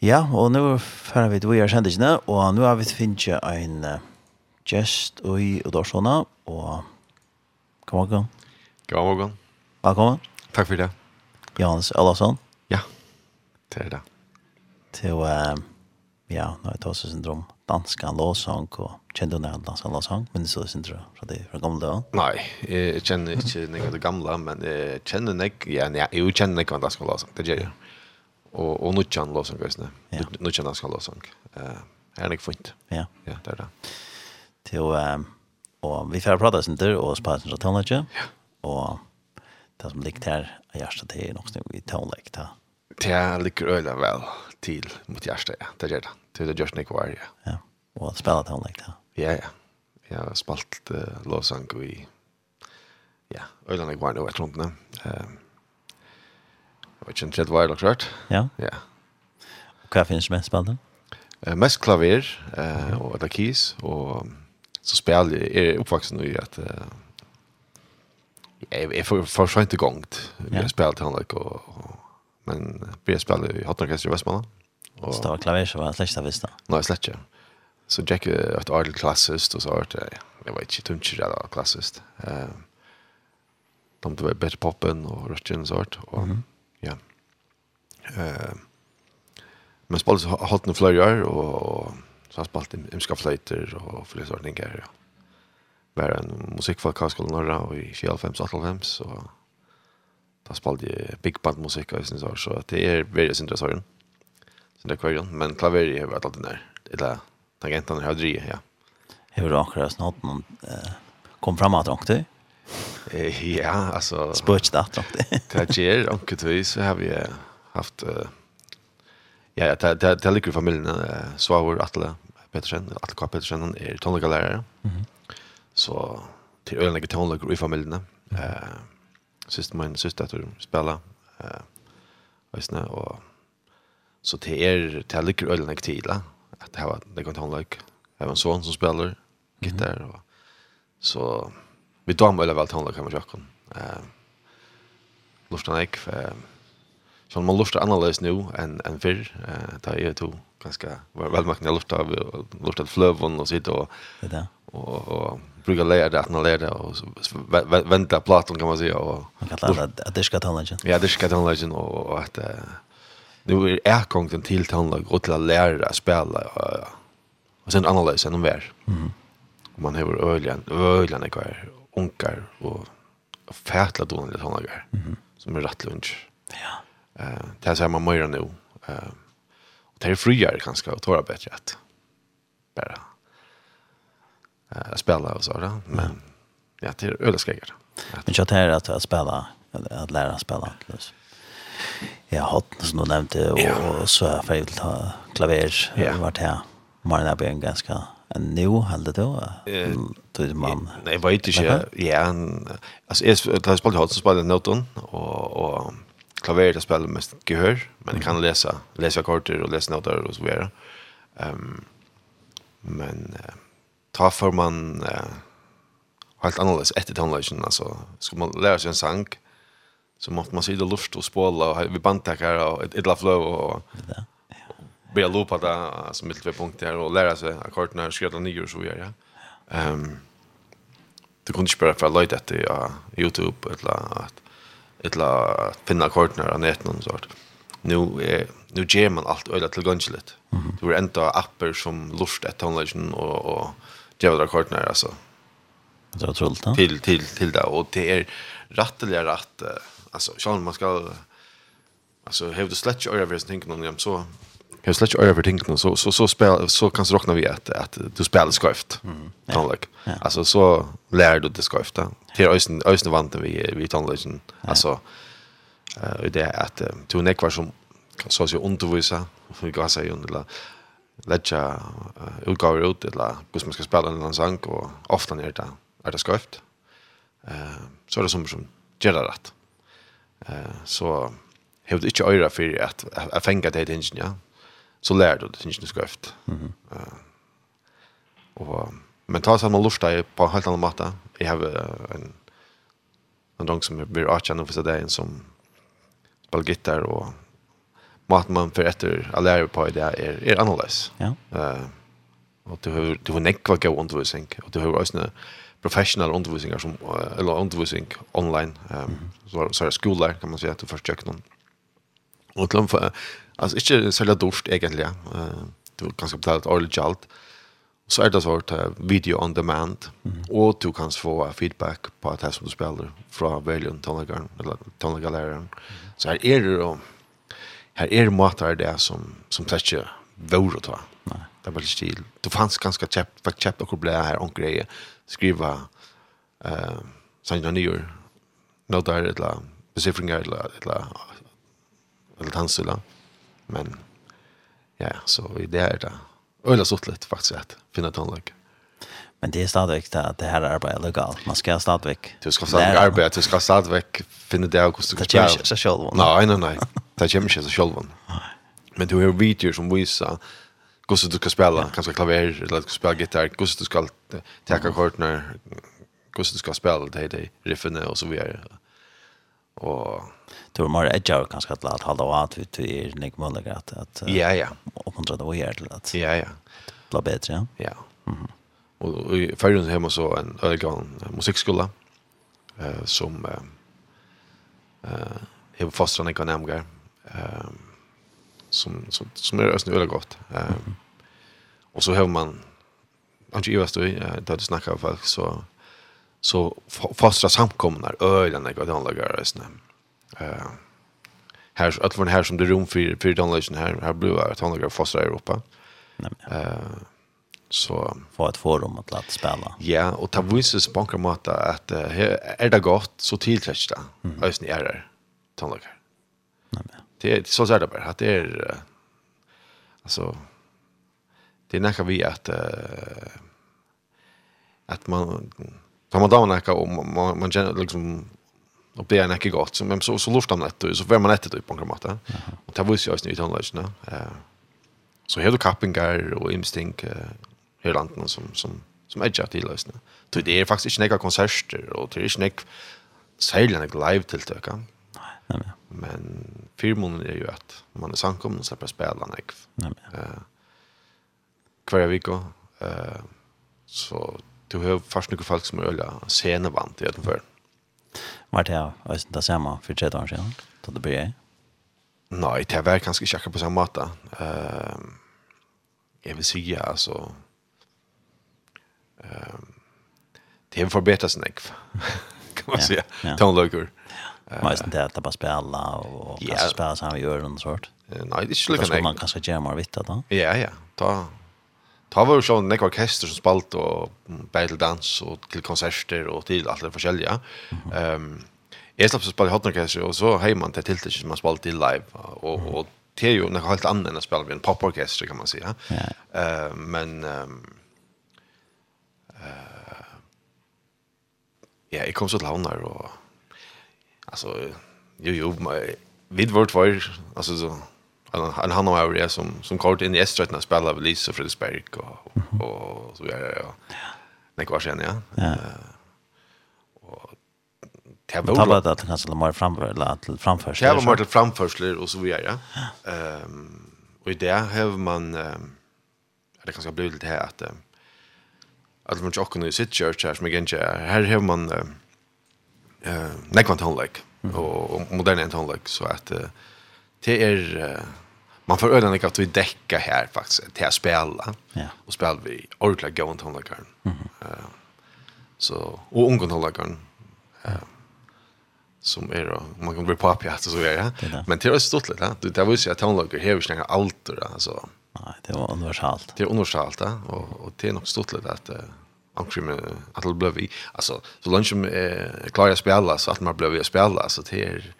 Ja, og nå får vi til å gjøre kjendisene, og nå har vi finnet en uh, gjest i Udorsona, og god morgen. God morgen. Velkommen. Takk for det. Johannes Ellasson. Ja, det er det. Til, uh, ja, nå har er det også syndrom, danska låsang, og kjenner du nær danska låsang, men det er syndrom fra det fra gamle dagen? Nei, jeg kjenner ikke noe av det gamle, men jeg kjenner ikke, ja, jeg kjenner ikke danska låsang, det gjør jeg. Ja og och nu kan låtsas visst ja. Nu kan ska låtsas. Eh är det fint. Ja. Ja, där där. Til ehm og vi får prata sen där och spara så tonage. Ja. Og det som ligger her er hjärtat til är nog snyggt i tonläge där. Det ligger øyla vel til mot hjärtat. Ja. Det gjør det. Det er det gjørs Nick Warrior. Ja. Ja. Og spela tonläge där. Ja, ja. Jeg har spalt uh, låtsas i ja, øyla i kvar nu ett runt nu. Ehm vet ikke, tredje var det klart. Ja. Ja. Og hva finnes mest spennende? Eh, mest klaver eh, og et keys, og så spiller jeg er oppvaksen i at eh, jeg, jeg får for sent i gang. Jeg har spilt til han, og, og, men jeg spiller i Hotnorkester i Vestmannen. Og, så det var klaver som var slett av visst da? Nei, slett ikke. Så Jack er et ordentlig klassist, og så har jeg, jeg vet ikke, tunnsjer er klassist. Eh, de det var bedre poppen og rødtjen og så sånt. Og, mm -hmm. Eh, men spalt har hatt noen fløyer, och, så har spalt imska fløyter og flere ordninger. Ja. Var en musikkfolk har norra, och i 24-25, så da spalt jag big band musik och så så det är väldigt intressant. Så det er men klaver har vært alltid där. eller tangenten har dri ja. Har du akkurat snart man eh, kom fram det. Eh Ja, alltså Spørs det at det. Hva gjør ångte, så har vi... Eh, haft uh, ja, det det det ligger i familjen uh, Svavor Atle Petersen, Atle K. Petersen han är tonlärare. Mhm. Mm så till öliga tonlärare i familjen. Eh uh, syster min syster att spela eh visna och så det är det ligger öliga till att det var det kan tonlärare. Jag har en son som spelar gitarr mm -hmm. och så vi damer väl tonlärare kan man säga. också. Eh Luftan för så man lustar annorledes nu än än förr eh där är det ganska väl man kan av lusta flövon och sitta och det där och och brukar lära det att man lära och vänta platon kan man säga och man kan lära att det ska ta legend. Ja, det ska ta legend och att nu är ergången till tonlag och till att lära att spela och sen annorledes än de. Mm. Man har öljan, öljan är onkar och fätla dåliga tonlagar. Mm. Som är rätt lunch. Ja. Eh, det här man mer nu. Eh, och det är friare ganska och tåra bättre att bara eh, spela och så där. Men ja, det är ölskäggar. Men jag tänker att att spela att lära spela plus. Ja, hatten som du nämnde och, och så är att ta klaver yeah. vart här. Man är en ganska en nu hade då. Eh, Då man. Nej, vet inte. Ja, alltså jag har spelat spelar så spelar noten och och klaveret det spelar mest gehör, men jag kan läsa, läsa akkorder och läsa noter och så vidare. Um, men uh, ta för man uh, helt annorlunda efter tonlagen alltså ska man lära sig en sång så måste man sitta luft och spåla och vi bandtackar och ett illa flow och börja loopa det som mitt två punkter och lära sig ackorden och skriva nya och så vidare. Ehm um, du kunde inte bara för att leta ja, Youtube eller att eller finna kortnar på nätet och sånt. Nu är nu ger man allt öde tillgängligt. Mm Du Det var ända appar som lust ett tonlagen och och jävla kortnar alltså. Det är trullt. Ja? Till till till det och det är rättliga rätt alltså så man ska alltså have the sledge or everything tänker någon så kan släcka över för tänkna så så så spel så kan så rockna vi att att du spelar skrift. Mm. Tonlik. Ja. Alltså så lär du det skrift då. Till ösen ösen vant vi vi tonliken. Alltså eh uh, det är att du nek var som kan så så undervisa för gas är under lägga utgåvor ut eller hur man ska spela en sång och ofta är det är det skrift. Eh så är det som som gör det rätt. Eh så hevde inte øyra fyrir at jeg fengat det i tingen, ja så lär du det syns skrift. Mhm. Och men ta samma lusta på helt annan matta. Jag har en en dong som blir archa nu för sig som spelar gitarr och mat man för efter att lära på det är är analys. Ja. Eh och du har du har nekva gå undervisning och du har också en professional undervisning som eller undervisning online ehm så så skolan kan man säga att du försöker någon. Och till Alltså inte sälja doft egentligen. Eh det var ganska betalt ordentligt allt. Så är det så att video on demand mm. och du kan få feedback på att här som du spelar från Valion tonlagarn eller tonlagaläraren. Så här är det då här är det matar det som som täcker vore då. Nej. Det var stil. Det fanns ganska chappt för chappt och blä här och grejer. Skriva eh uh, sen nyår. Något där eller la eller eller eller tansula. Mm Men ja, så i det er det øyla suttlet faktiskt att finna tonlag. Men det är stadigvæk det, det här arbetet är legalt. Man ska stadigvæk Du ska stadigvæk arbeta, du ska stadigvæk finna det av hvordan du kan spille. Det kommer ikke själv. Nej, nej, nej. Det kommer inte så själv. Men du har videor som visar hvordan du skal spille, kanskje klaver, eller du skal spille gitar, hvordan du skal teka kortene, hvordan du skal spille, det er det riffene og så videre. Og tror man edgar kanske att låta hålla åt till i Nick Muller att att ja ja. uppmuntra det och göra det att ja ja. bli bättre ja. Ja. Mhm. Och i förrun hemma så en ögon musikskola eh som eh eh fastran en kanamgar eh som som som är ösnö öle gott eh. Och så har man Anki Ivas då, där du snackar folk, så, så fastrar samkomnar, öjlarna, gudhåndlagare och sådär eh här att från här som det rum för för den här här blev att han några fasta i Europa. Nej. Eh så få ett forum att låta spela. Ja, och ta visst spanka mata att är det gott så tillträcks det. Mm. Ösn är det. Tandläkare. Nej men. Det så så är det bara att det är alltså det är näka vi att att man tar man då näka om man man känner liksom och be en ekki gott så men så så luftar man ett så får man ett typ på något mått. Och det var jag just nu i tonlagen. Eh så du kappingar och instinkt eh hela landen som som som edge till lösna. Så det är faktiskt inte några konserter och det är inte sällan ett live tilltök. Nej, nej. Men firmonen är ju att man är sankommen så på spela nej. men. Eh kvar vecka eh så du har fast några folk som är öliga scenevant i alla fall. Var det här det samma för 30 år sedan? Då det började? Nei, det var ikke akkurat på samme måte. Uh, jeg vil si, altså, uh, det har förbättrats en kan man ja, säga. Ja. tonløkker. Ja. Men det är det bara spela och kanske spela så här vi gör någon sort. Nej, det er ikke lika nek. Då skulle man kanske göra mer vitt då? Ja, ja. Ta Ta var jo sånn nekk orkester som spalt og bare til dans og til konserter og til alt det forskjellige. Mm um, jeg slapp så spalt i hotnorkester og så har man til tiltak som man spalt til live. Og, mm og det er jo nekk helt annet enn å spille med en poporkester kan man si. Ja? Yeah. Uh, men um, uh, ja, jeg kom så til havner og altså, jo jo, vi var alltså altså så en han har ju som som kort in i Östergötland spelar väl Lisa Fredriksberg och och så vidare ja. Ja. Nej kvar sen ja. Ja. Och det var bara att kanske skulle mer framför eller till framför. Det var mer till framförsler och så vidare. Ehm och i det har man det kanske blir lite här att att man chockar nu sitt church här som igen här har man eh nekvant hållek och och moderna hållek så att det är man får ölen att vi täcka här faktiskt till att spela. Ja. Och spela vi ordla gå inte Eh så och ungen hålla som är då man kan bli på att så är det. Men det är stort lite. Det där visst jag tonlager här vi slänger allt då alltså. Nej, det var universalt. Det är universalt ja och och det är nog stort lite att anker med att det blev vi alltså så lunch med klara spela så att man blev vi spela så det är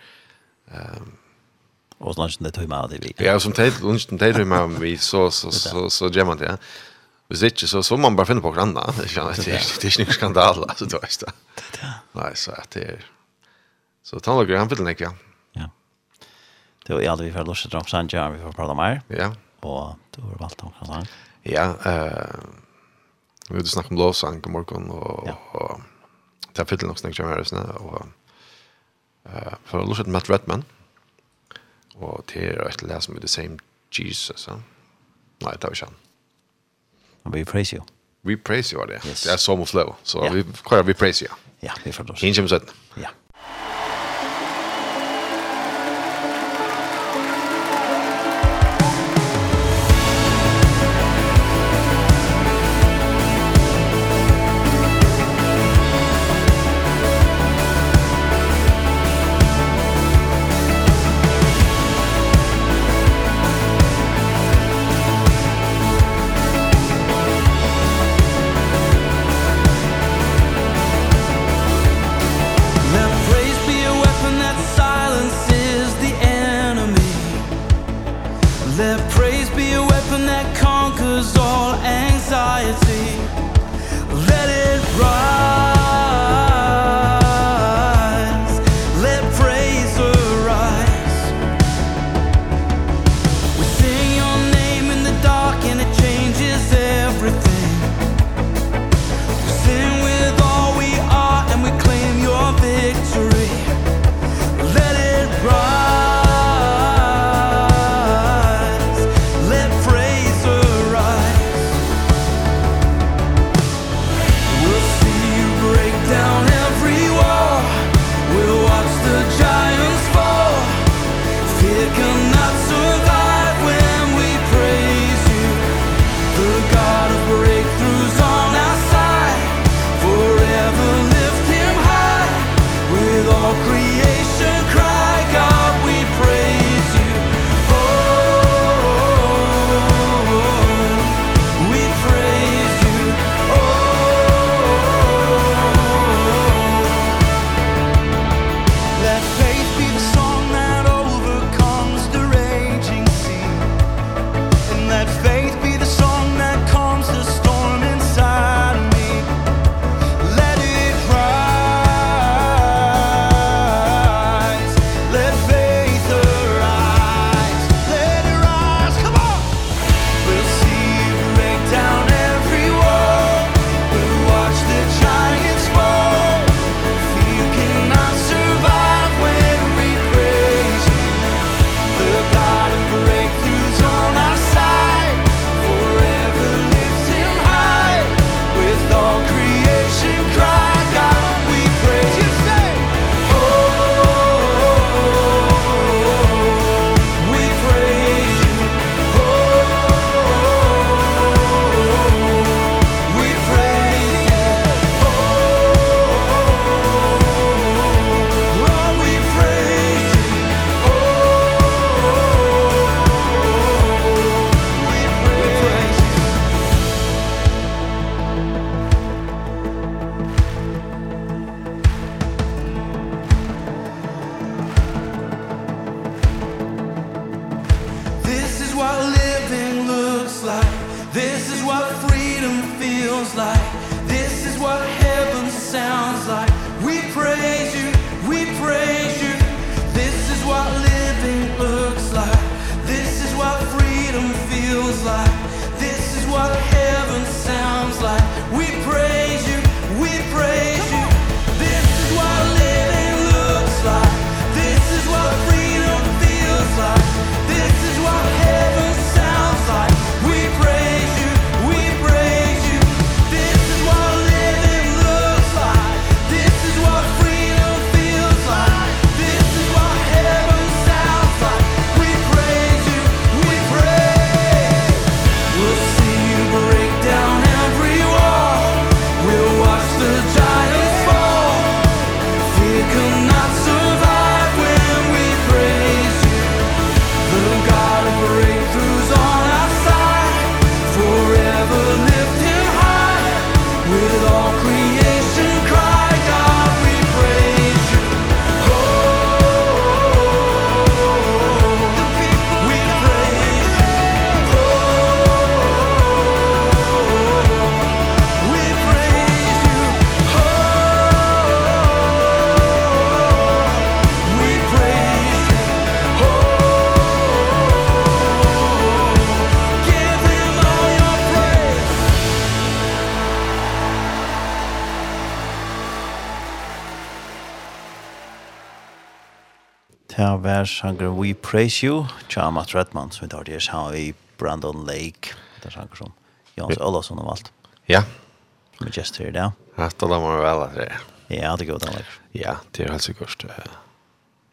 ehm Och så lunchen det tog med det vi. Ja, som tid lunchen det tog med vi så så så så gör man det. Vi sitter så så man bara finner på granna. Det känns det det är ingen skandal alltså då är det. Nej, så att det är så tandläkaren han den ikke. Ja. Det var aldrig vi får lunchen drom sen jag vi får prata mer. Ja. Och då var valt om kan Ja, eh vi vill snacka om lovsång på morgon och och ta fyllt nog snacka mer och eh för lunchen med Redman. Mm og til å etterlese med the same Jesus. Ja. Nei, det var ikke han. And we praise you. We praise you, var det. Yes. Det er som å fløve. Så so yeah. vi, hva er vi praise you? Ja, vi forstår. Innkjem 17. Ja. feels like This is what heaven sounds like. We praise you, we praise you. This is what living looks like. This is what freedom feels like. This is what heaven her sanger We Praise You, tja Matt Redman, som vi tar til her, i Brandon Lake, det er sanger som Jans Olsson har valgt. Ja. Som er gjest her i dag. Hatt og da må vi vel at det er. Ja, det går godt anlegg. Ja, det er helt sikkert.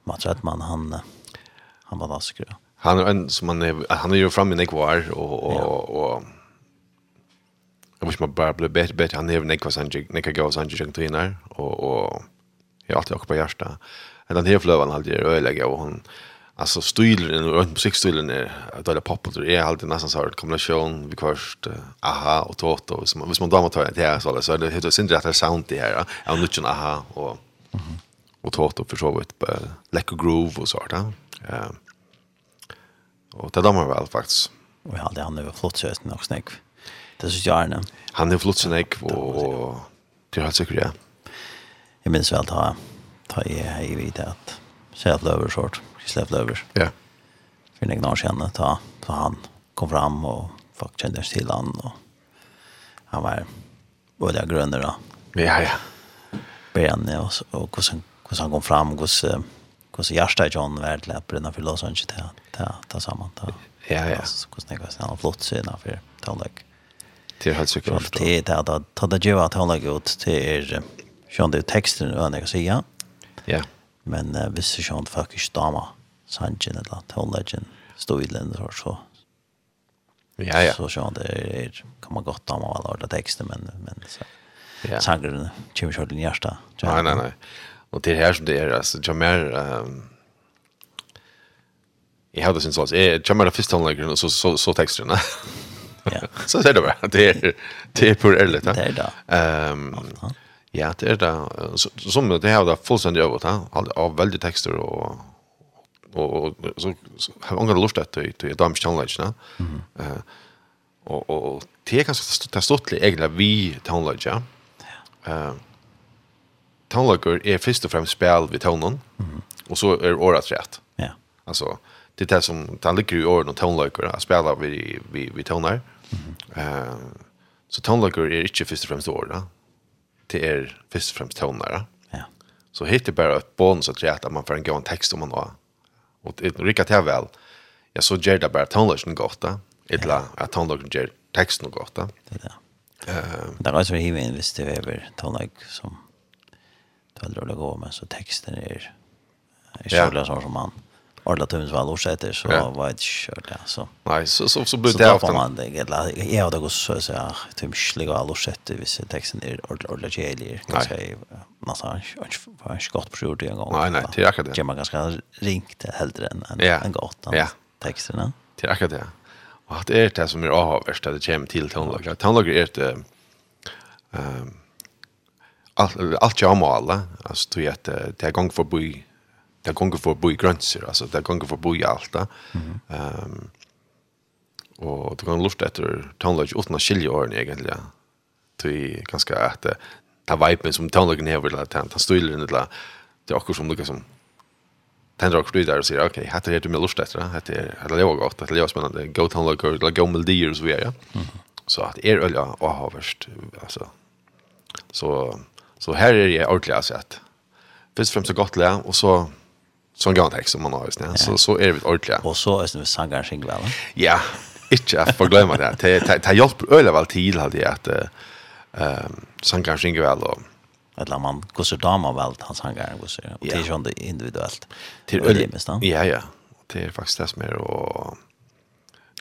Matt Redman, han, han var vasker. Han er en som han er, han er jo framme i Nekvar, og, og, ja. og om han bare ble bedre, bedre, Han är ju Nekvar, sanjig, Nekvar, gav sanjig, nekva sanjig, nekva sanjig, nekva sanjig, nekva sanjig, den här flövan hade det öliga och hon alltså stilen och musikstilen är att alla poppar är alltid nästan så här kombination vi kvart aha och toto och som hvis man damer tar det här så så är det heter synd det sound det här ja och nu aha och och toto för så vitt läcker groove och så där. Eh och det damer väl faktiskt. Och ja, det han är flott så är också snägg. Det syns jag är Han är flott så snägg och det har säkert ja. Jag minns väl ta ta i hei vid at Kjell Løver sort, Kristoff Løver. Ja. For en egen år siden, ta, ta han kom fram og folk kjente oss til han, og han var både grønner da. Ja, ja. Bene og, og hvordan, hvordan han kom fram, hvordan, hvordan hjertet ikke han var til at brenne for låsen ikke til å ta sammen. Ta, ja, ja. Hvordan jeg var sånn, han flott siden for tålegg. Det er helt sikkert. Det er det, det ta det, det er det, det er det, det er det, det er det, det er det, det er Ja. Men uh, hvis det ikke faktisk damer, sannsyn eller tåleggen, stod i landet så. Ja, ja. Så sånn, det er, kan man godt damer alle ordene tekster, men, men så. Ja. Sangren kommer ikke til hjertet. Nei, nei, nei. Og det her som det er, altså, jeg mer, um, jeg hadde sin sånn, jeg kommer da første tåleggen, og så, så, så teksterne. Ja. så ser du bare, det er, det er pur ærlig, ja. Det er da. Um, Ja, det är det som det här det fullständigt øvet, ja. all av väldigt texter och och så har jeg lust att det i damn challenge, va? Mm. Eh och och det kanske det står till egentlig vi tonlage, ja. Eh tonlager är först och främst spel vid tonen. Mm. Och så är året rätt. Ja. Alltså det där som det ligger ju åren och tonlager att spela vid vi vi toner. Eh så tonlager är inte först och främst året, till er först och främst tonare. Ja. Så hittar bara ett bonus att rätta man får en gång text om man då. Och det rycker till väl. Jag så ger det bara tonlösen gott då. Eller att tonlösen ger texten gott då. Det där. Eh, där alltså vi hinner visst det över tonlag som då drar det gå med så texten är är så där som man. Arla Tums var lås etter, så ja. var det kjørt, ja. Så. Nei, så, så, så ble det ofte. Så da man det, jeg hadde gått så, så jeg tog ikke var lås etter hvis teksten er ordentlig kjelig, kan jeg nesten var ikke godt på jordet en gang. Nei, nei, det er akkurat det. Det Kjemmer ganske ringt heldre enn en, ja. en godt, ja. tekstene. Det er akkurat det. Og at det er det som er avhørst, at det kommer til tonelager. Tonelager er det, um, alt, alt allt allt jag måla alltså du vet det er gang for förbi det går för bo gränser alltså det går för bo i allt där. Ehm och det kan lufta efter tonlage utan att skilja åren egentligen. Det är ganska att ta vipen som tonlagen här vill att han styr den där. Det är också som lukar som den drar där och säger okej, här är det med lust efter, här är det jag gott, det jag spännande, go tonlager, la go meldier och så vidare. Så att är öl ja, och har värst alltså. Så så här är det ordentligt alltså att först främst så gott lä och så sån gammal text som man har just nu. Så så är det ordentligt. Och så är det sangar singla. Ja, inte att förglömma det. Det det det hjälper öle väl till hade att ehm sangar singla och att man går så damer väl hans hangar går så och det är ju individuellt. Till öle mest. Ja, ja. Det är faktiskt det som är och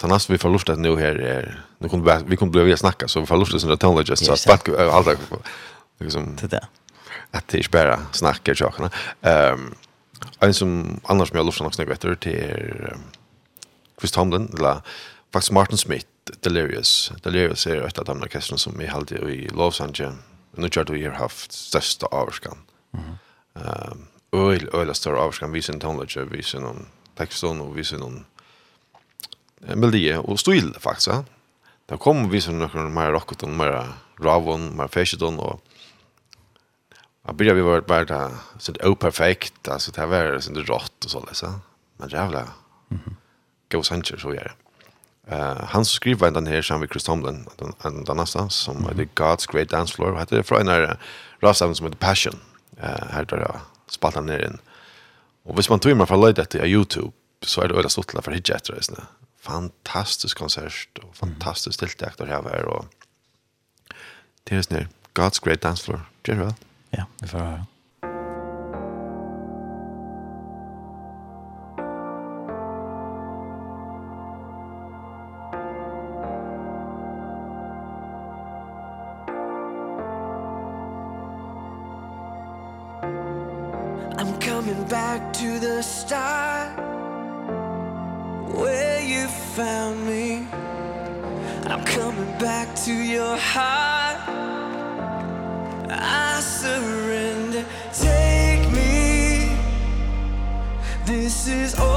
Sen vi får lust att nu här är nu kommer vi kommer bli att snacka så vi får lust att såna just så att allt allt liksom det där. Att det är bara snackar sakerna. Ehm En som annars som jag lustar också vet det är Chris Tomlin eller faktiskt Martin Smith Delirious. Delirious är ett av de orkestrarna som vi hade i Los Angeles. Nu tror jag vi har haft största avskan. Mm. Ehm öl öl större avskan vi sen tonlage vi sen någon texton och vi sen någon melodi och stil faktiskt. Då kom vi sen några mer rockton, mer ravon, mer fashion och Jag började vi var bara så det är perfekt alltså det här var så det rått och så där så. Men jävla. Mhm. Go Sanchez så gör. Eh han skrev vad den här som vi Chris Tomlin den den nästa som mm -hmm. The God's Great Dance Floor hade det från när Rasam som The Passion. Eh här där spaltar ner den. Och visst man tror man får lägga på Youtube så är det öliga stort för hit jätter det. Fantastisk konsert och fantastiskt tilltag där här var och det är snär God's Great Dance Floor. Gerald. Ja, vi får höra. I'm coming back to the start Where you found me. I'm coming back to your heart. I surrender. Take me. This is all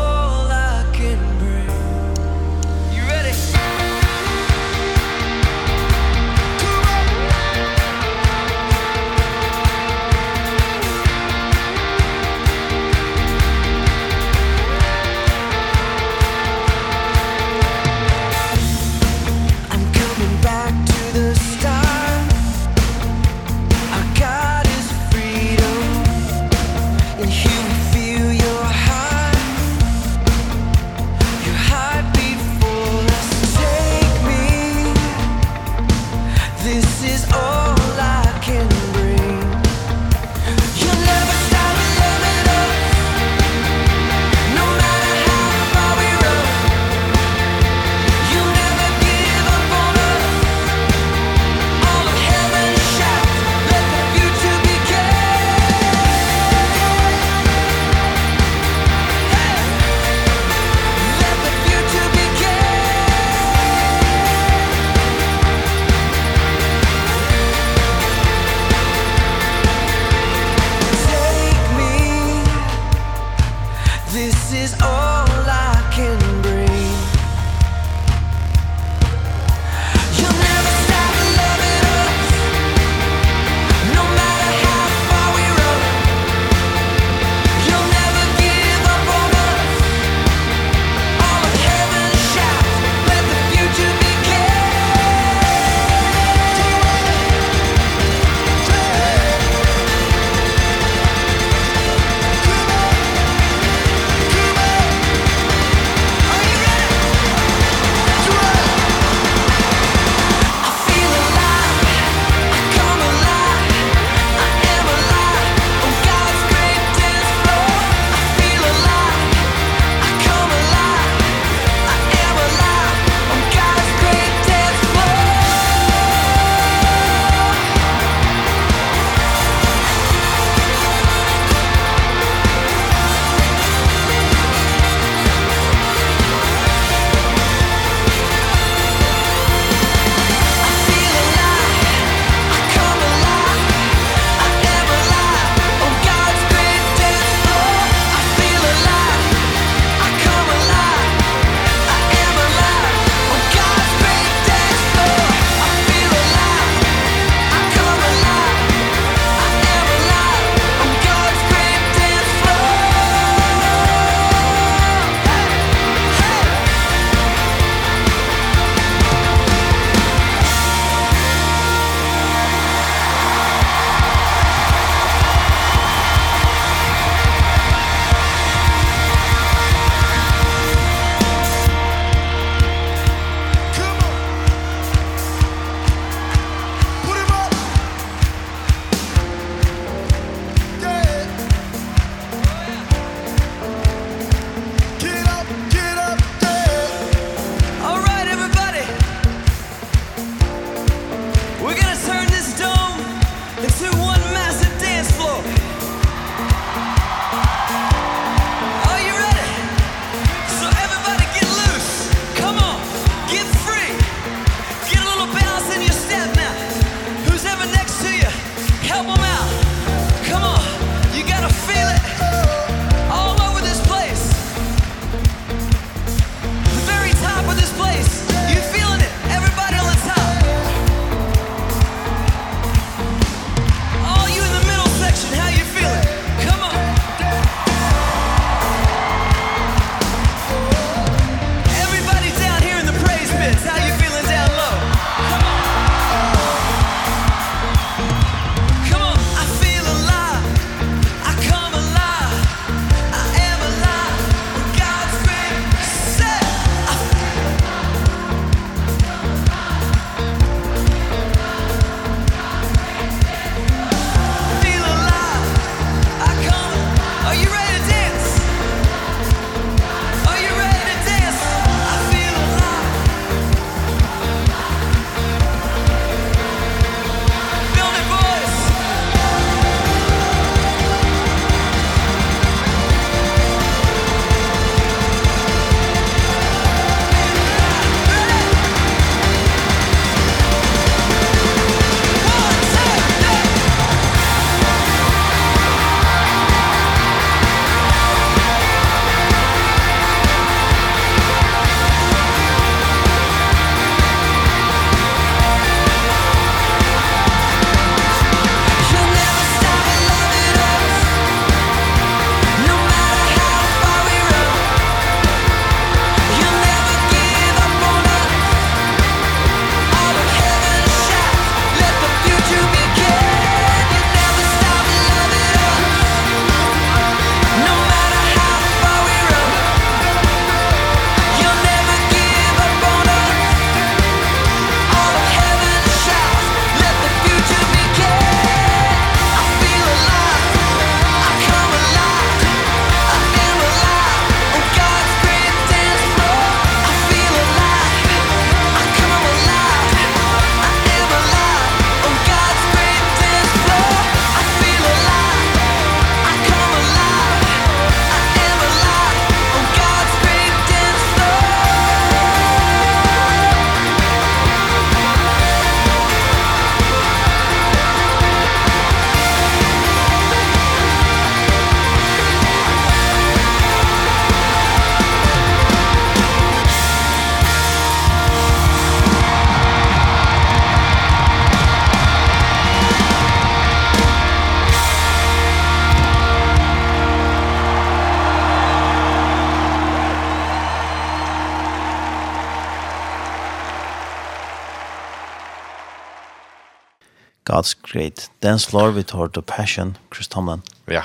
great. Dance floor with heart to passion, Chris Tomlin. Ja.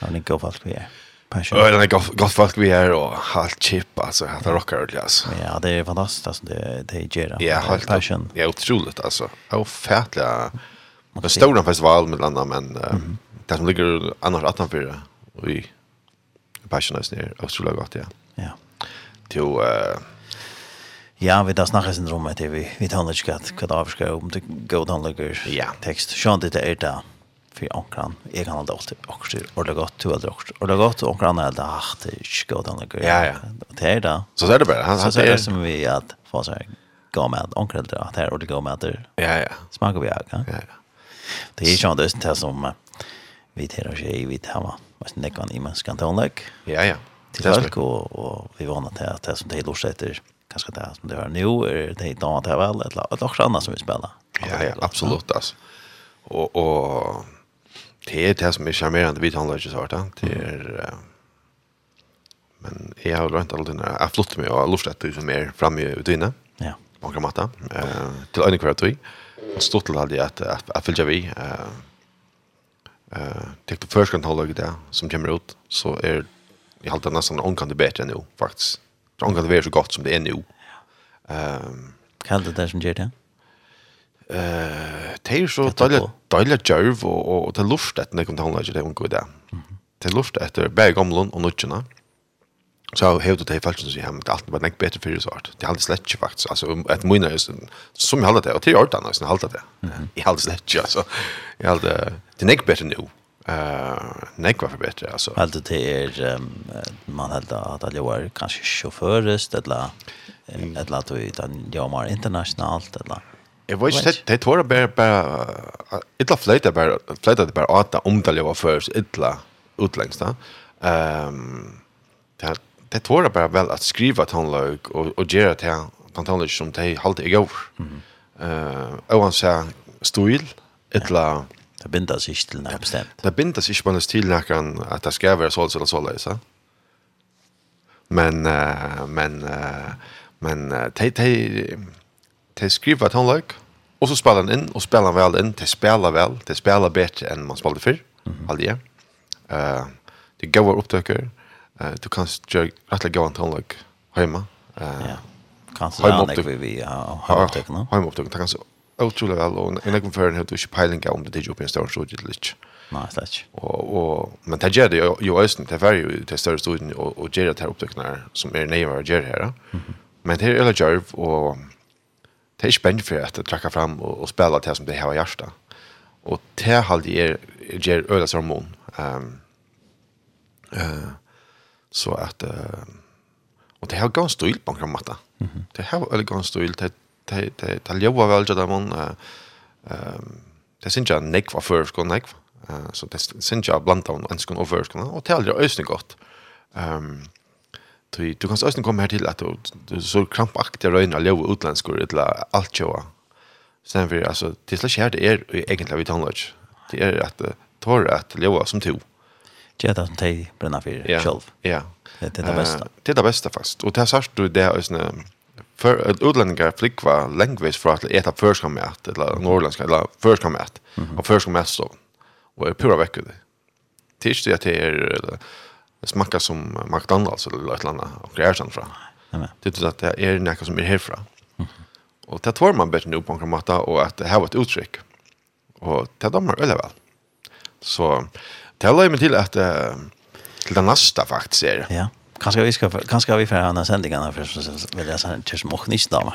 Og han er god folk vi er. Passion. Og han er god folk vi er, og halvt chip, altså, han er rockar ordentlig, altså. Ja, det er fantastisk, altså, det, det er Ja, halvt passion. Ja, otroligt, altså. Det er ofattelig. Det er stora festival med landa, men uh, mm -hmm. det som ligger annars 18 för och i passion är otroligt gott, ja. Ja. Till... Uh, Ja, vi tar snakka sin rom etter vi, vi tar ikke at hva det avskar om det god handlager ja. tekst. Sjøn det er det for onkran, jeg kan aldri alltid okkur ordentlig godt, to aldri okkur er godt, og onkran er det, ah, det er ikke god handlager. Ja, ja. Det er det. Så er det bare. Han, så er det som vi at få seg gå med onkran, at det er ordentlig gå med det. Ja, ja. Smaker vi av, ja. Ja, ja. Det er sjøn det er som vi tar oss i, vi tar oss i, vi tar oss i, vi tar oss i, vi tar oss i, vi vi tar vi tar oss i, vi tar kanske det som det var nu är det inte annat här väl eller ett också annat som vi spelar. Ja, ja, absolut alltså. Och och det är det som är charmerande vid handlar ju vart Det är men jag har rent alltid när jag flott mig och lust att du som är framme ute inne. Ja. Man kan matta eh till en kvart vi. Stort till hade att att följa vi eh eh tänkte först kan hålla det som kommer ut så är i halta nästan onkande bättre nu faktiskt. Så kan det är så gott som det är nu. Um, Hva er det der som gjør det? Eh, det er så deilig djørv og, og, og det er luft etter når jeg kom til handlaget, det er unge i det. Det er luft etter bare gamlen og nødgjene. Så jeg det i felsen som sier, men alltid var nekk bedre fyrir svart. Det er aldri slett ikke faktisk. Altså, et munner er som jeg det, og til i ordan, jeg halde det. Jeg halde slett ikke, altså. Jeg halde, det er nekk bedre nå eh nej vad förbättra alltså alltså det är man helt att det var kanske chaufförist eller eller att utan jag mer internationellt eller Jeg vet ikke, det tror jeg bare, bare, ytla fløyta bare, fløyte, det bare åtta om det var først, ytla utlengst da. Um, det, det tror jeg bare vel at skriva tannlaug og, og gjøre til den tannlaug som de halte i går. Mm. Uh, og han sier stil, ytla, yeah Det binder seg ikke til noe bestemt. Det binder seg ikke bare til noe at det skal være sånn eller sånn, så. Men, uh, men, uh, men, uh, de, de, de skriver et håndlag, og så spiller han inn, og spiller han vel inn, de spiller vel, de spiller bedre enn man spiller før, mm -hmm. aldri. Uh, de går opptøkker, uh, du kan gjøre rettelig gå en håndlag hjemme. Uh, ja, kanskje det er vi har opptøkkene. Hjemme opptøkkene, det kan så utrolig vel, og en egen føren hadde ikke peiling om det ikke opp i en større studie til ikke. Nei, slett ikke. Og, og, men det gjør det jo øyne, det er jo til større studien, og, og gjør det her opptøkene som er nøyere å gjøre her. Men det er øyne gjørv, og det er ikke spennende for at det trekker frem og, og spiller til som det har hjertet. Og det halde er, gjør øyne som hormon. Um, uh, så at, uh, og det har ganske stil på en måte. Det har veldig ganske stil, det det det det ljóva vel til dem ehm det syns jag nekva för skon nekva så det syns jag bland annat en skon över skon och det ösn gott ehm du du kan ösn komma här till att du så krampaktig röna ljóva utländskor eller allt joa sen för alltså det slash här det är egentligen vi tonlodge det är att tar att ljóva som to Tjata som teg brenna fyrir sjálf. Ja. Det er det bästa. Det er det bästa fast. Og det er sagt du det er för att utlänningar flickva language för att äta förskamat eller norrländska eller förskamat mm. och förskamat så och är pura veckor det. Tills det är smakar som McDonald's eller ett annat och är sånt från. Det är att det är något som är härifrån. Och det tar man bättre nu på en matta och att det här var ett uttryck. Och det dammar öle eller väl. Så det har mig till att till det nästa faktiskt är. Ja. Kanske vi ska kanske vi för andra sändningarna för så vill jag säga tills mock nicht da mal.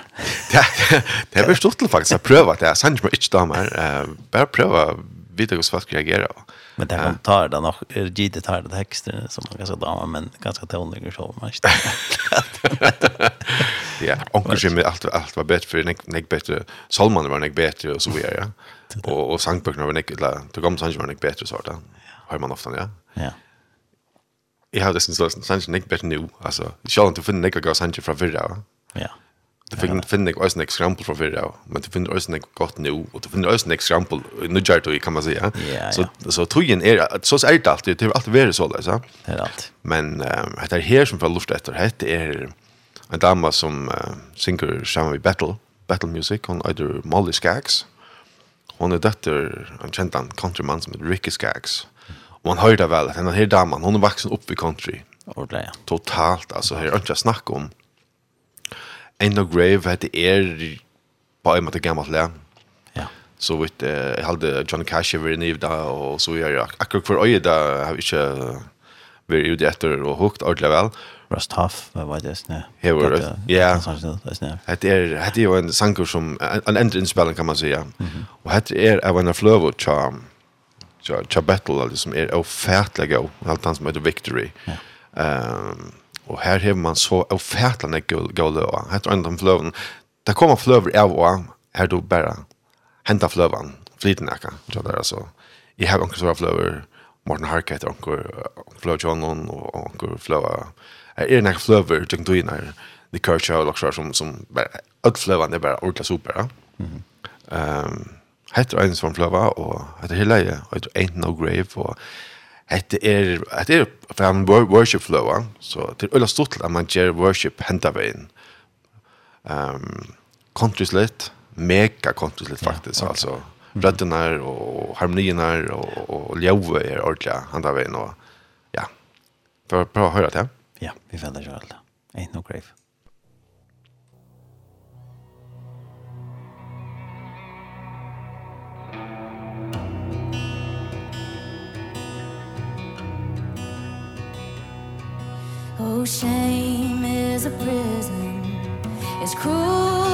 Det är bestort faktiskt att pröva det. Sen inte inte da mal. Eh bara pröva vita hur svart reagera. Men det kan ta det nog är det givet här det texter som man ganska dama men ganska tonliga så man inte. Ja, onkel Jimmy allt allt var bättre för nek nek bättre. Salman var nek bättre och så vidare. Ja. Och och Sankt var nek la. Det kom Sankt var nek bättre så där. Har man ofta, ja. Ja jag har det sin så sannsyn ikke bedre nå, alltså selv om du finner ikke gav sannsyn fra virra, ja. Du finner, finner ikke også en ekskrampel fra virra, men du finner også en godt nå, og du finner også en ekskrampel, nu gjør du, kan man si, ja. Så, så togjen er, så er det alltid, det er alltid vært så. Det er alt. Men um, det er her som får luft etter, det er en dama som uh, synger sammen med Battle, Battle Music, hun heter Molly Skaggs, Hon er døtter, en kjente en countryman som heter Ricky Skaggs. Mm man hör det väl att den här damen hon är vuxen upp i country. Ordla ja. Totalt alltså här inte snack om. End of Grave hade är på en måte gammalt lä. Ja. Så vet jag hade John Cash över i där och så gör jag akkurat för öje där har vi inte vi ute efter och hukt ordla väl. Rust Huff, vad var det snä? Ja, ja. Det är det är ju en sanger som en ändrinspelning kan man säga. Och det är av en flövo charm ja battle liksom är ofärtliga och allt han som heter victory. Ehm um, och här har man så ofärtliga go guld då. Här tror inte flöven. Där kommer flöver av och här då bara hämta flövan flytnacka så där alltså. Jag har också flöver flöver Martin Harkett och Flo John och och Flo är en flöver jag tror innan det coach har också som som bara ödflövan det bara ordla super. Mhm. Ehm Hetta er ein som flava og hetta er leia og ain't no grave og hetta er hetta er fan worship flava så til ølla stort at man ger worship henta vein. Ehm countries lit mega countries lit faktisk yeah, okay. altså rødderna og harmonierna og og ljøve er ordla henta vein og ja. Prøv prøv höra til. Ja, vi finner jo alt. Ain't no grave. Oh shame is a prison. It's cruel.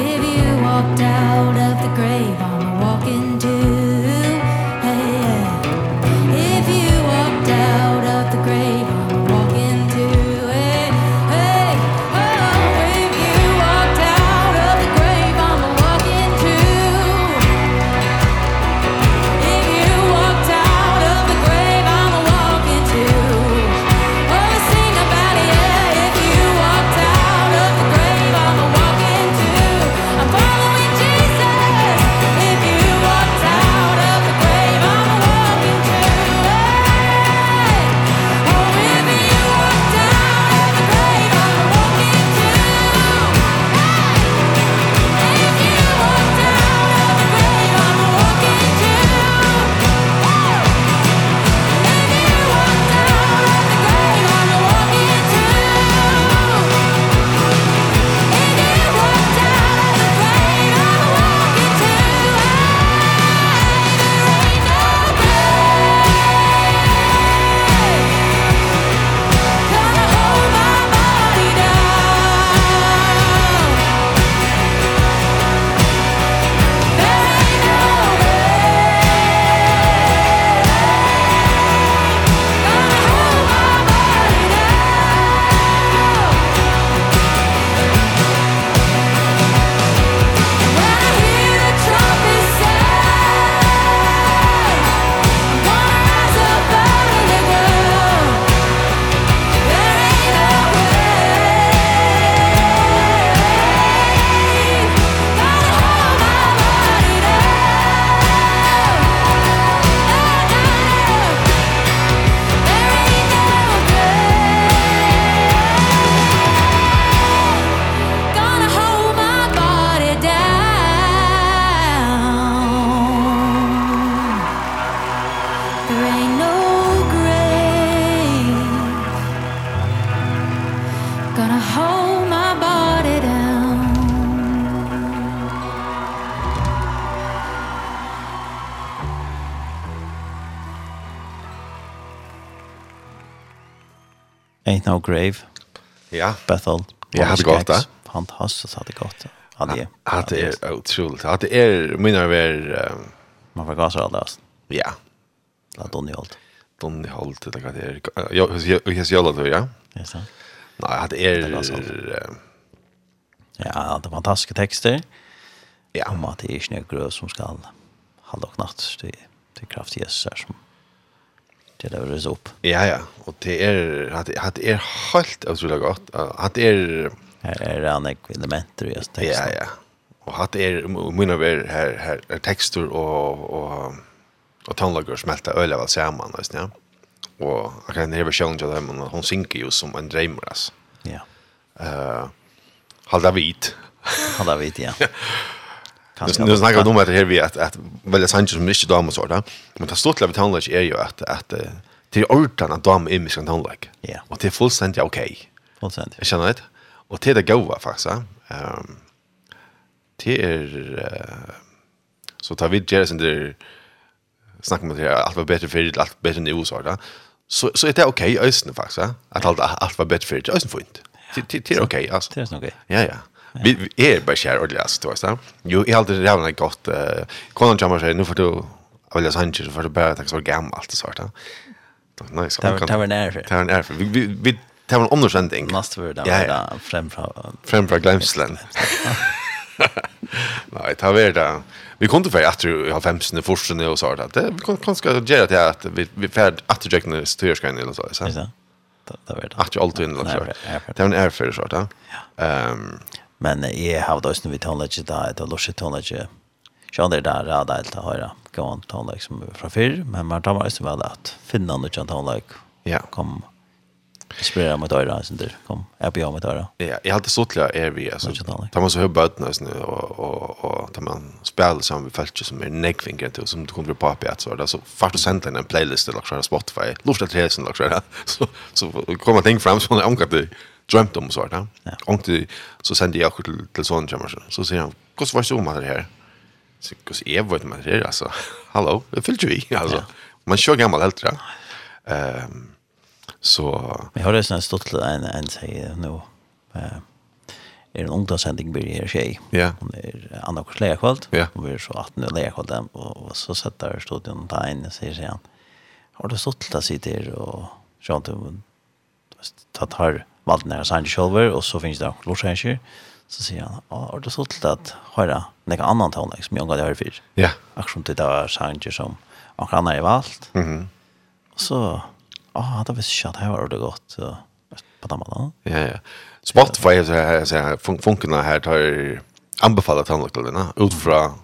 If you walked out of the grave on a walking to Ain't No Grave. Ja. Bethel. Ja, hade gått där. Fantastiskt hade gått. Hade det. Hade är otroligt. Hade är mina ver man var gasar alldeles. Ja. La Donny Holt. Donny Holt det kan det. Jag jag jag jag då ja. Ja så. Nej, hade är Ja, det fantastiska texter. Ja, om att det är snögrös som ska hålla och natt till till kraft Jesus som till det rörs upp. Ja ja, och det är att att är helt otroligt gott. Att är är det andra elementer just det. Ja ja. Och att är mina ver här här textur och och och tonlager smälta öl av samman alltså ja. Och jag kan never challenge dem och hon synker ju som en drömmer alltså. Ja. Eh uh, Halda vit. Halda vit ja. kanske. Nu snackar de om att här vi att att välja sanger som inte damer så där. Men det står till att är ju att att till ortan att dam är mycket tonlike. Ja. Och det är fullständigt okej. Fullständigt. Jag känner det. Och det är det goda faktiskt. Ehm det är så tar vi Jerry sen där snackar med det allt var bättre för allt bättre nu så där. Så så är det okej ösnen faktiskt. Att allt allt var bättre för ösnen fint. Det det är okej alltså. Det är okej. Ja ja. Vi er bare bara ordentlig, altså, du vet det. Jo, jeg har alltid redan godt. Uh, konan jammar sig nu får du vill jag så får du bare tack så gammalt så vart. Nei, nej så. Det var nära. Det var nära. Vi vi vi det var en undersökning. Måste vara där framför framför glemselen. Nei, det var det. Vi kom inte för att du har femsene, forsen og så Det Det kan kanske gjøre det at vi vi färd at du räknar styrkan eller så så. Ja. Det var det. At du alltid in eller så. Det var en erfarenhet så där. Ehm Men jeg har da også noe tonelage da, et av lorset tonelage. Så andre der er det helt å høre gammel tonelage som fra men man tar også väl at finne noe kjent tonelage. Ja. Kom, inspirera mot öra, sen där. Kom, jag på mot öra. Ja, jag hade stått till är vi alltså. Tar man så hör bötna så nu och och och tar man spel som vi fältje som är neckfinger till som du kommer på på att så där så fast och sent en playlist eller så Spotify. Lust att resa sen så så så kommer ting fram som jag angår det drömt om så där. Ja. Och det så sände jag till till sån jammer så säger han, "Vad var det om det här?" Så kus är vad man det alltså. Hallå, det fyllde vi alltså. Man kör gammal helt där. Ehm så jag har det redan stått till en en säger nu. Eh är en ungdomssändning blir här tjej. Ja. Hon är Anna Korslea kvällt. Ja. Hon blir så 18 och lägger kvällt och så sätter jag stod den där inne säger sen. Har du stått till att där sitter och sånt och ta tar valgte nære Sandy Kjolver, og så finnes det også Så sier han, å, er det så til at høyre nekka annan tånleik som jeg har det høyre fyr? Ja. Akkurat det var Sandy som anker annan er valgt. Mm -hmm. Og så, å, da visste jeg ikke at her var det godt. På den måten. Ja, ja. Spotify, funksjonen her tar anbefaler tånleik til denne, ut fra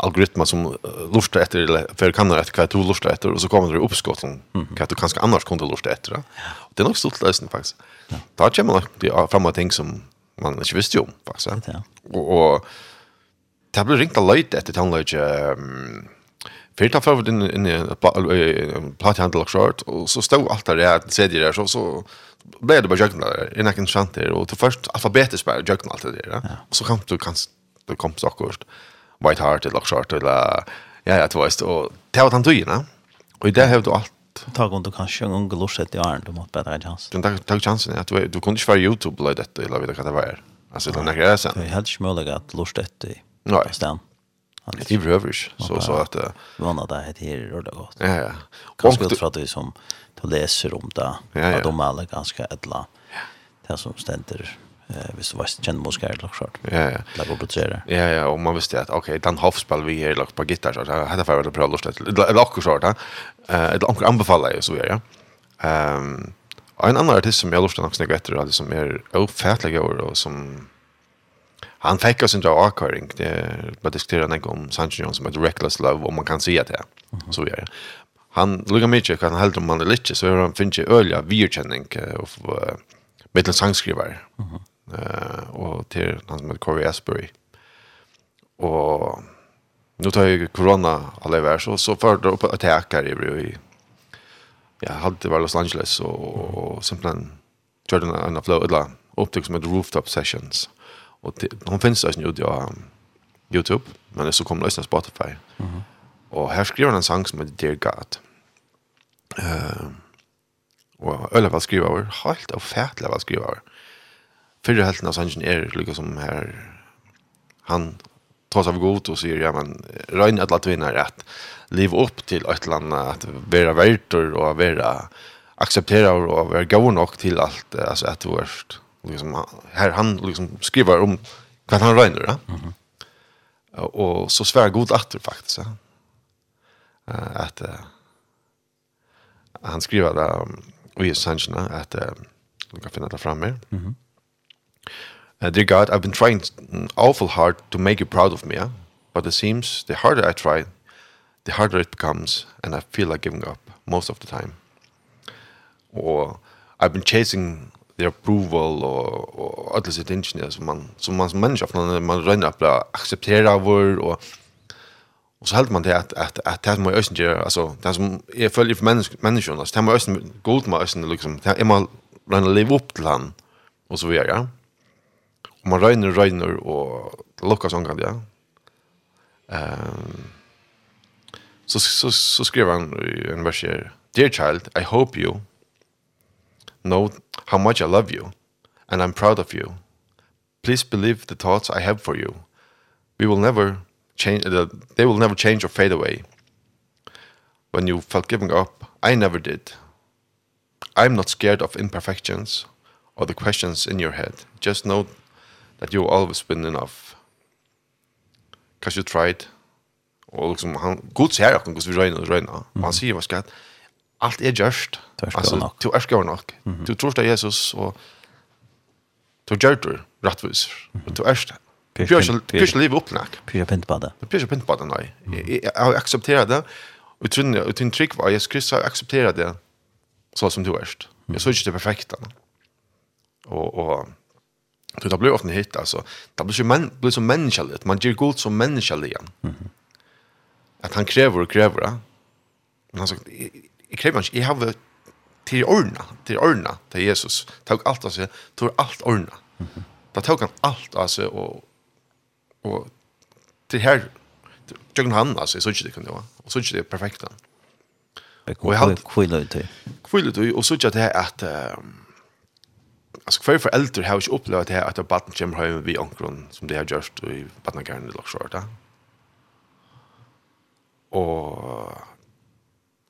algoritmer som lustar efter för kan rätt vad du lustar efter och så kommer det uppskott som mm. kan du kanske annars kunde lusta efter. Ja. Det är nog stort lösen faktiskt. Ja. Där kommer man det är framåt ting som man inte visste om faktiskt. Ja. Och, og det blir ringt lite etter tonlage um, Fyrir ta fyrir inn i en platehandel og skjort, og så stod alt der jeg sedje der, så, så ble det bare jøgna der, i nekken skjant der, og til først alfabetisk bare jøgna alt der, og så kom du kanskje, du kom så akkurat. White Heart eller Short eller ja, ja, det var just, og det var den tøyene. Og i det har du alt. Ta gått du kanske en gang lorset i arn, du måtte bedre chans. Du tar chansen, ja. Du, du kunne ikke være YouTube eller dette, eller vet hva det var. Altså, det er nekker jeg sen. Det er helt ikke mulig at lorset i stedet. Det är rövers så så att vanna där det här är det gott. Ja ja. Kanske ut från det som du läser om det. Att de alla ganska ädla. Det som ständer eh visst vad känner man ska eller så. Ja ja. Lägga upp det Ja ja, och man visste att okej, den hoffspel vi är lagt på gitarr så hade för det bra lust att eller också. Eh ett anka anbefalla ju så ja. Ehm en annan artist som jag lustar också något efter som är ofattlig och som han fick oss inte dra akring det bara diskutera en om Sancho Jones som ett reckless love om man kan säga det. Så ja. Han lukar mycket han helt om han er lite så han finns ju virkjenning virkänning och mittel sangskrivare. Mm -hmm eh och till han som heter Corey Asbury. Och nu tar ju corona alla vers, så så för det upp att her i i ja, hade var Los Angeles och og simpelthen körde en en flow eller optics med rooftop sessions. Och de finns også nu på YouTube, men det så kommer lösna Spotify. Mhm. Mm och her skriver han en sång som heter Dear God. Eh uh, och ölla vad skriver over, helt og fætlig vad skriver over fyrre helten av sangen er lika som här han tar sig god och sier, ja men rön att latin är rätt liv upp till eller annet, att vara verter och vara acceptera och vara god nog till allt alltså att vårt liksom här han liksom skriver om vad han rönner ja? mm -hmm. och så svär god atter faktiskt ja? att uh, han skriver där um, i sangen att uh, du kan finna det framme. Mm -hmm. Uh, dear God, I've been trying awful hard to make you proud of me, yeah? but it seems the harder I try, the harder it becomes, and I feel like giving up most of the time. Or I've been chasing the approval or all this sitt ingenjör som man som man som människa från man rönnar upp att acceptera vår och och så helt man det att att att det man ösen gör alltså det som är följer för människor människor alltså det man ösen god man ösen liksom det är man rönnar leva upp till han och så vidare man røyner, røyner, og lukker sånn kan det, ja. Um, så, så, så skriver han i en vers her, Dear child, I hope you know how much I love you, and I'm proud of you. Please believe the thoughts I have for you. We will never change, uh, they will never change or fade away. When you felt giving up, I never did. I'm not scared of imperfections or the questions in your head. Just know that you always been enough. Cause you tried. Og liksom, han, god ser jeg hvordan vi røyner og røyner. Mm. Han sier man skal alt er gjørst. Du er skjørt nok. Mm -hmm. Du tror det er Jesus, og du gjør det rettvis. Mm -hmm. Du er skjørt. Pyrsja livet opp nok. Pyrsja pint på det. Pyrsja pint på det, nei. Jeg har aksepteret det, og jeg tror jeg tror trygg var, Jesus Kristus har aksepteret det, så som du erst. Jeg så ikke det perfekte. Og, og Så det blir ofta hit alltså. Det blir ju man blir som människa lite. Man ger gott som människa igen. Mhm. Att han kräver och kräver. Men han sa jag kräver inte. Jag har till ordna, till ordna till Jesus. Tog allt alltså, tog allt ordna. Mm. Det tog han allt sig och och till här jag han alltså så inte det kunde vara. Och så inte det perfekta. Och jag hade kvilla ut. Kvilla ut och så inte det att alltså för föräldrar har ju upplevt det här att barnen kommer hem vid onkron som det har gjort i barnagården i Lockshorta. Och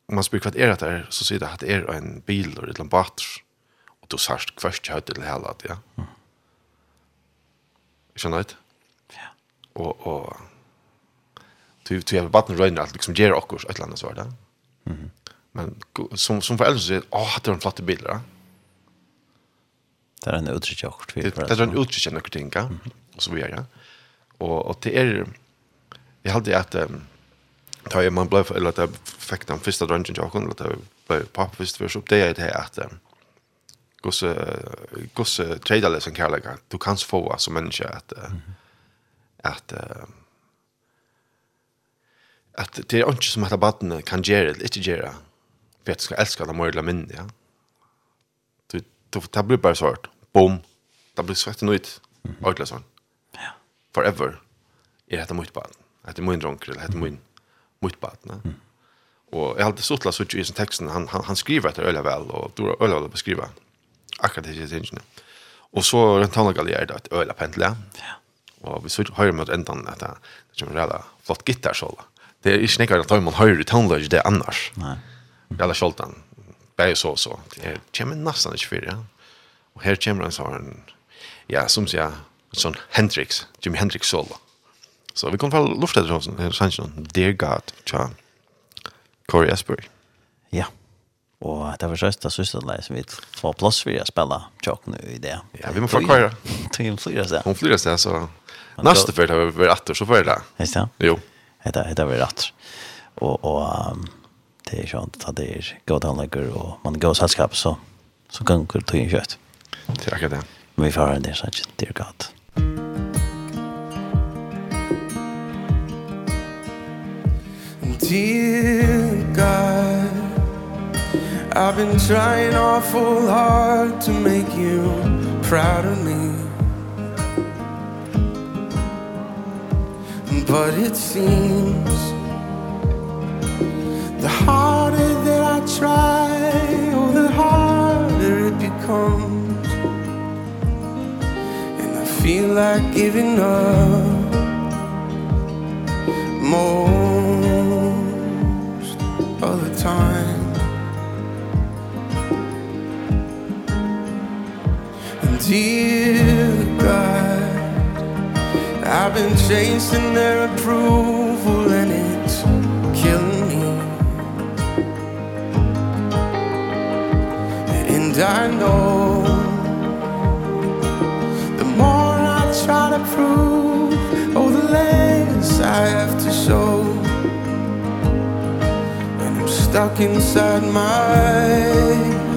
om man spyr kvart är det där så ser det att det är en bil och ett lampat och då särskilt kvart jag till hela det. Ja. Känner du det? Ja. Och och du du har barnen rönar att liksom ger också ett land så där. Mhm. Men som som föräldrar så åh, det hade de flotta bilar. Ja Det er en uttrykk av hvert. Det er en uttrykk av noen ting, og så videre. Og, og det er, jeg hadde at, um, da jeg man ble, eller at jeg fikk den første drøngen til åkken, eller at jeg ble pappa først først opp, det er det at, gosse, gosse tredjelig som kærlighet, du kan få som människa att menneske at, at, at det er inte som att barnen kan göra eller inte göra för att du skal elske dem mer eller mindre ja. Mm det blir bara svårt. Boom. Det blir svårt nytt. Mm. Sån. Ja. Forever. Är det mitt barn. Att det min dronk eller att min mitt barn, va? Och jag hade suttit så i texten han han, han skriver det öle väl och då öle väl beskriva. Akkurat det är inte. Och så rent han galjer det att öle pendla. Ja. Och vi så hör mot ändan att det kommer reda flott gitarr så. Det är inte några tajmon hör i tonlage det annars. Nej. Jävla skjoltan det är så så. Det kommer nästan inte för ja. Och här kommer en sån, ja, som säger, sån Hendrix, Jimi Hendrix solo. Så vi kommer från luftet det sån sån Dear God, tja. Corey Asbury. Ja. og det var sista systerlej som vi får plass for å spille tjock nu i det. Ja, vi må få köra. Till flyra sig. Hon flyr sig så. Nästa för det var vi åter så för det. Just ja? Jo. Det det var rätt. Och och um, det är skönt att det är goda anläggare och man går sällskap så så kan det ta in kött. Tack det. Men vi får ha det så att det är gott. Dear God I've been trying awful hard to make you proud of me But it seems The harder that I try Oh, the harder it becomes. And I feel like giving up Most of the time. And dear God I've been chasing their approval and it's I know. The more I try to prove Oh, the less I have to show. And I'm stuck inside my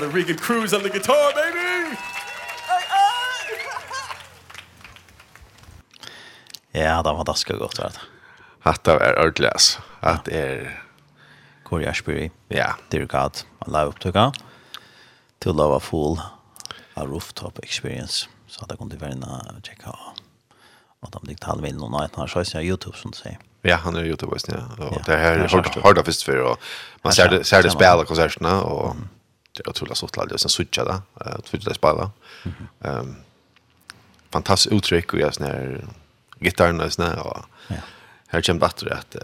brother Regan Cruz on the guitar, baby! Ja, det var daska godt, vet du. Hatta er ordentlig, ass. Hatt er... Kori Ashbury. Ja. Dear God, man la opptøkka. To love a fool, a rooftop experience. Så hatt jeg kom til verden og tjekka at han likt halv inn noen night, han har sjøysen av YouTube, som du sier. Ja, han er YouTube-visen, ja. Og det her er hardt av fyrst for, og man ser det spela konsertene, og det är otroligt stort lag och sen switcha där och switcha spela. Ehm fantastiskt uttryck och jag snär gitarren och snär och här kommer bättre att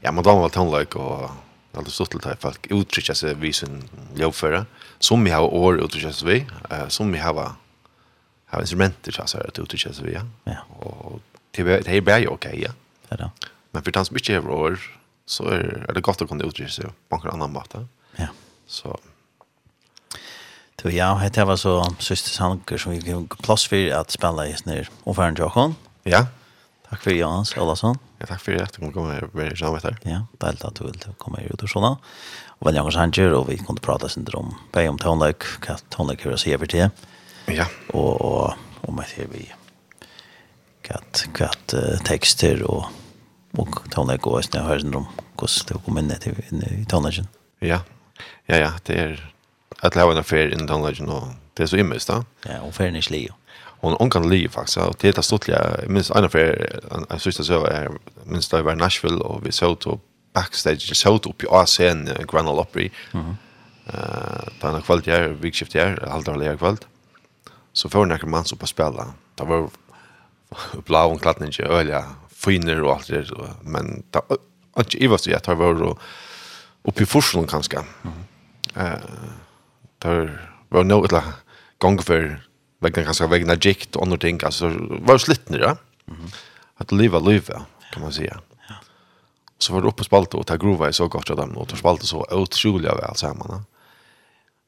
ja man drar väl tonlike och Alltså så till att folk uttrycker sig vid sin jobbföra. Som vi har år uttrycker sig vi. Som vi har har instrumenter så att uttrycka sig via. Ja. Och det är det är bra okej. Ja. Det är det. Men för den som inte har år så är det gott att kunna uttrycka sig på en annan måte. Ja. Så Du, ja, det var så syster sanger som vi fick plats för att spela i snir Och för en Jakob. Ja. Tack för Jans Olsson. Ja, tack för att du kom med väldigt så här. Ja, det är att du vill komma ut og sånn. Og väl Jans Sanger, og vi kunne prate sin om på om tonlike, hva tonlike hører seg over til. Ja. Og och om att vi gatt, gatt uh, tekster og og och og och sen hører sin om hvordan det kommer inn i tonlagen. Ja. Ja, ja, det är att lägga en affär in den lägen och det är så immest då. Ja, och för en slig. Och hon kan leva faktiskt. Och det är stort jag minst en affär en syster så är minst där var Nashville och vi såg då backstage så upp i ASN Grand Ole Opry. Mhm. Eh, på en kväll där vikskift där, halvdag lägga kväll. Så får några man så på spela. Det var blå och klattning i öliga finer och allt det men det inte i vad så jag tar var uppe i forsen kanske. Mhm. Eh Det var noe eller gang for vegna kanskje vegna jikt og andre ting, altså var jo slitt nere. Mm -hmm. At liva liva, kan man säga. Ja. Så var det oppe på spalte, og det grova i så godt av dem, og det spalte så utrolig av alt sammen.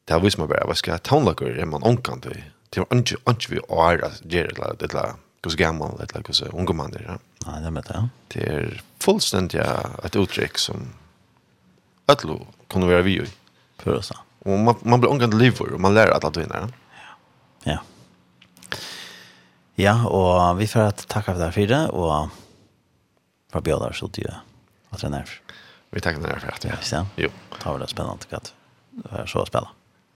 Det visste man bare, hva skal jeg taunlager er man omkant til? Det var ikke, ikke vi å ære det, et det annet, hos gammal, et eller annet, hos unge mann der. Nei, det vet jeg. Det er fullstendig et uttrykk som alle kunne være vi i. Prøv å Och man, man blir omgående livor och man lär att allt vinner. Ja. Ja, och vi får att tacka för det här fyra och för att bjuda oss ut ju att träna Vi tackar för det här. Ja, jo. Det var väldigt spännande att det var så att spela.